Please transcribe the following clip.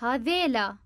هذيلا.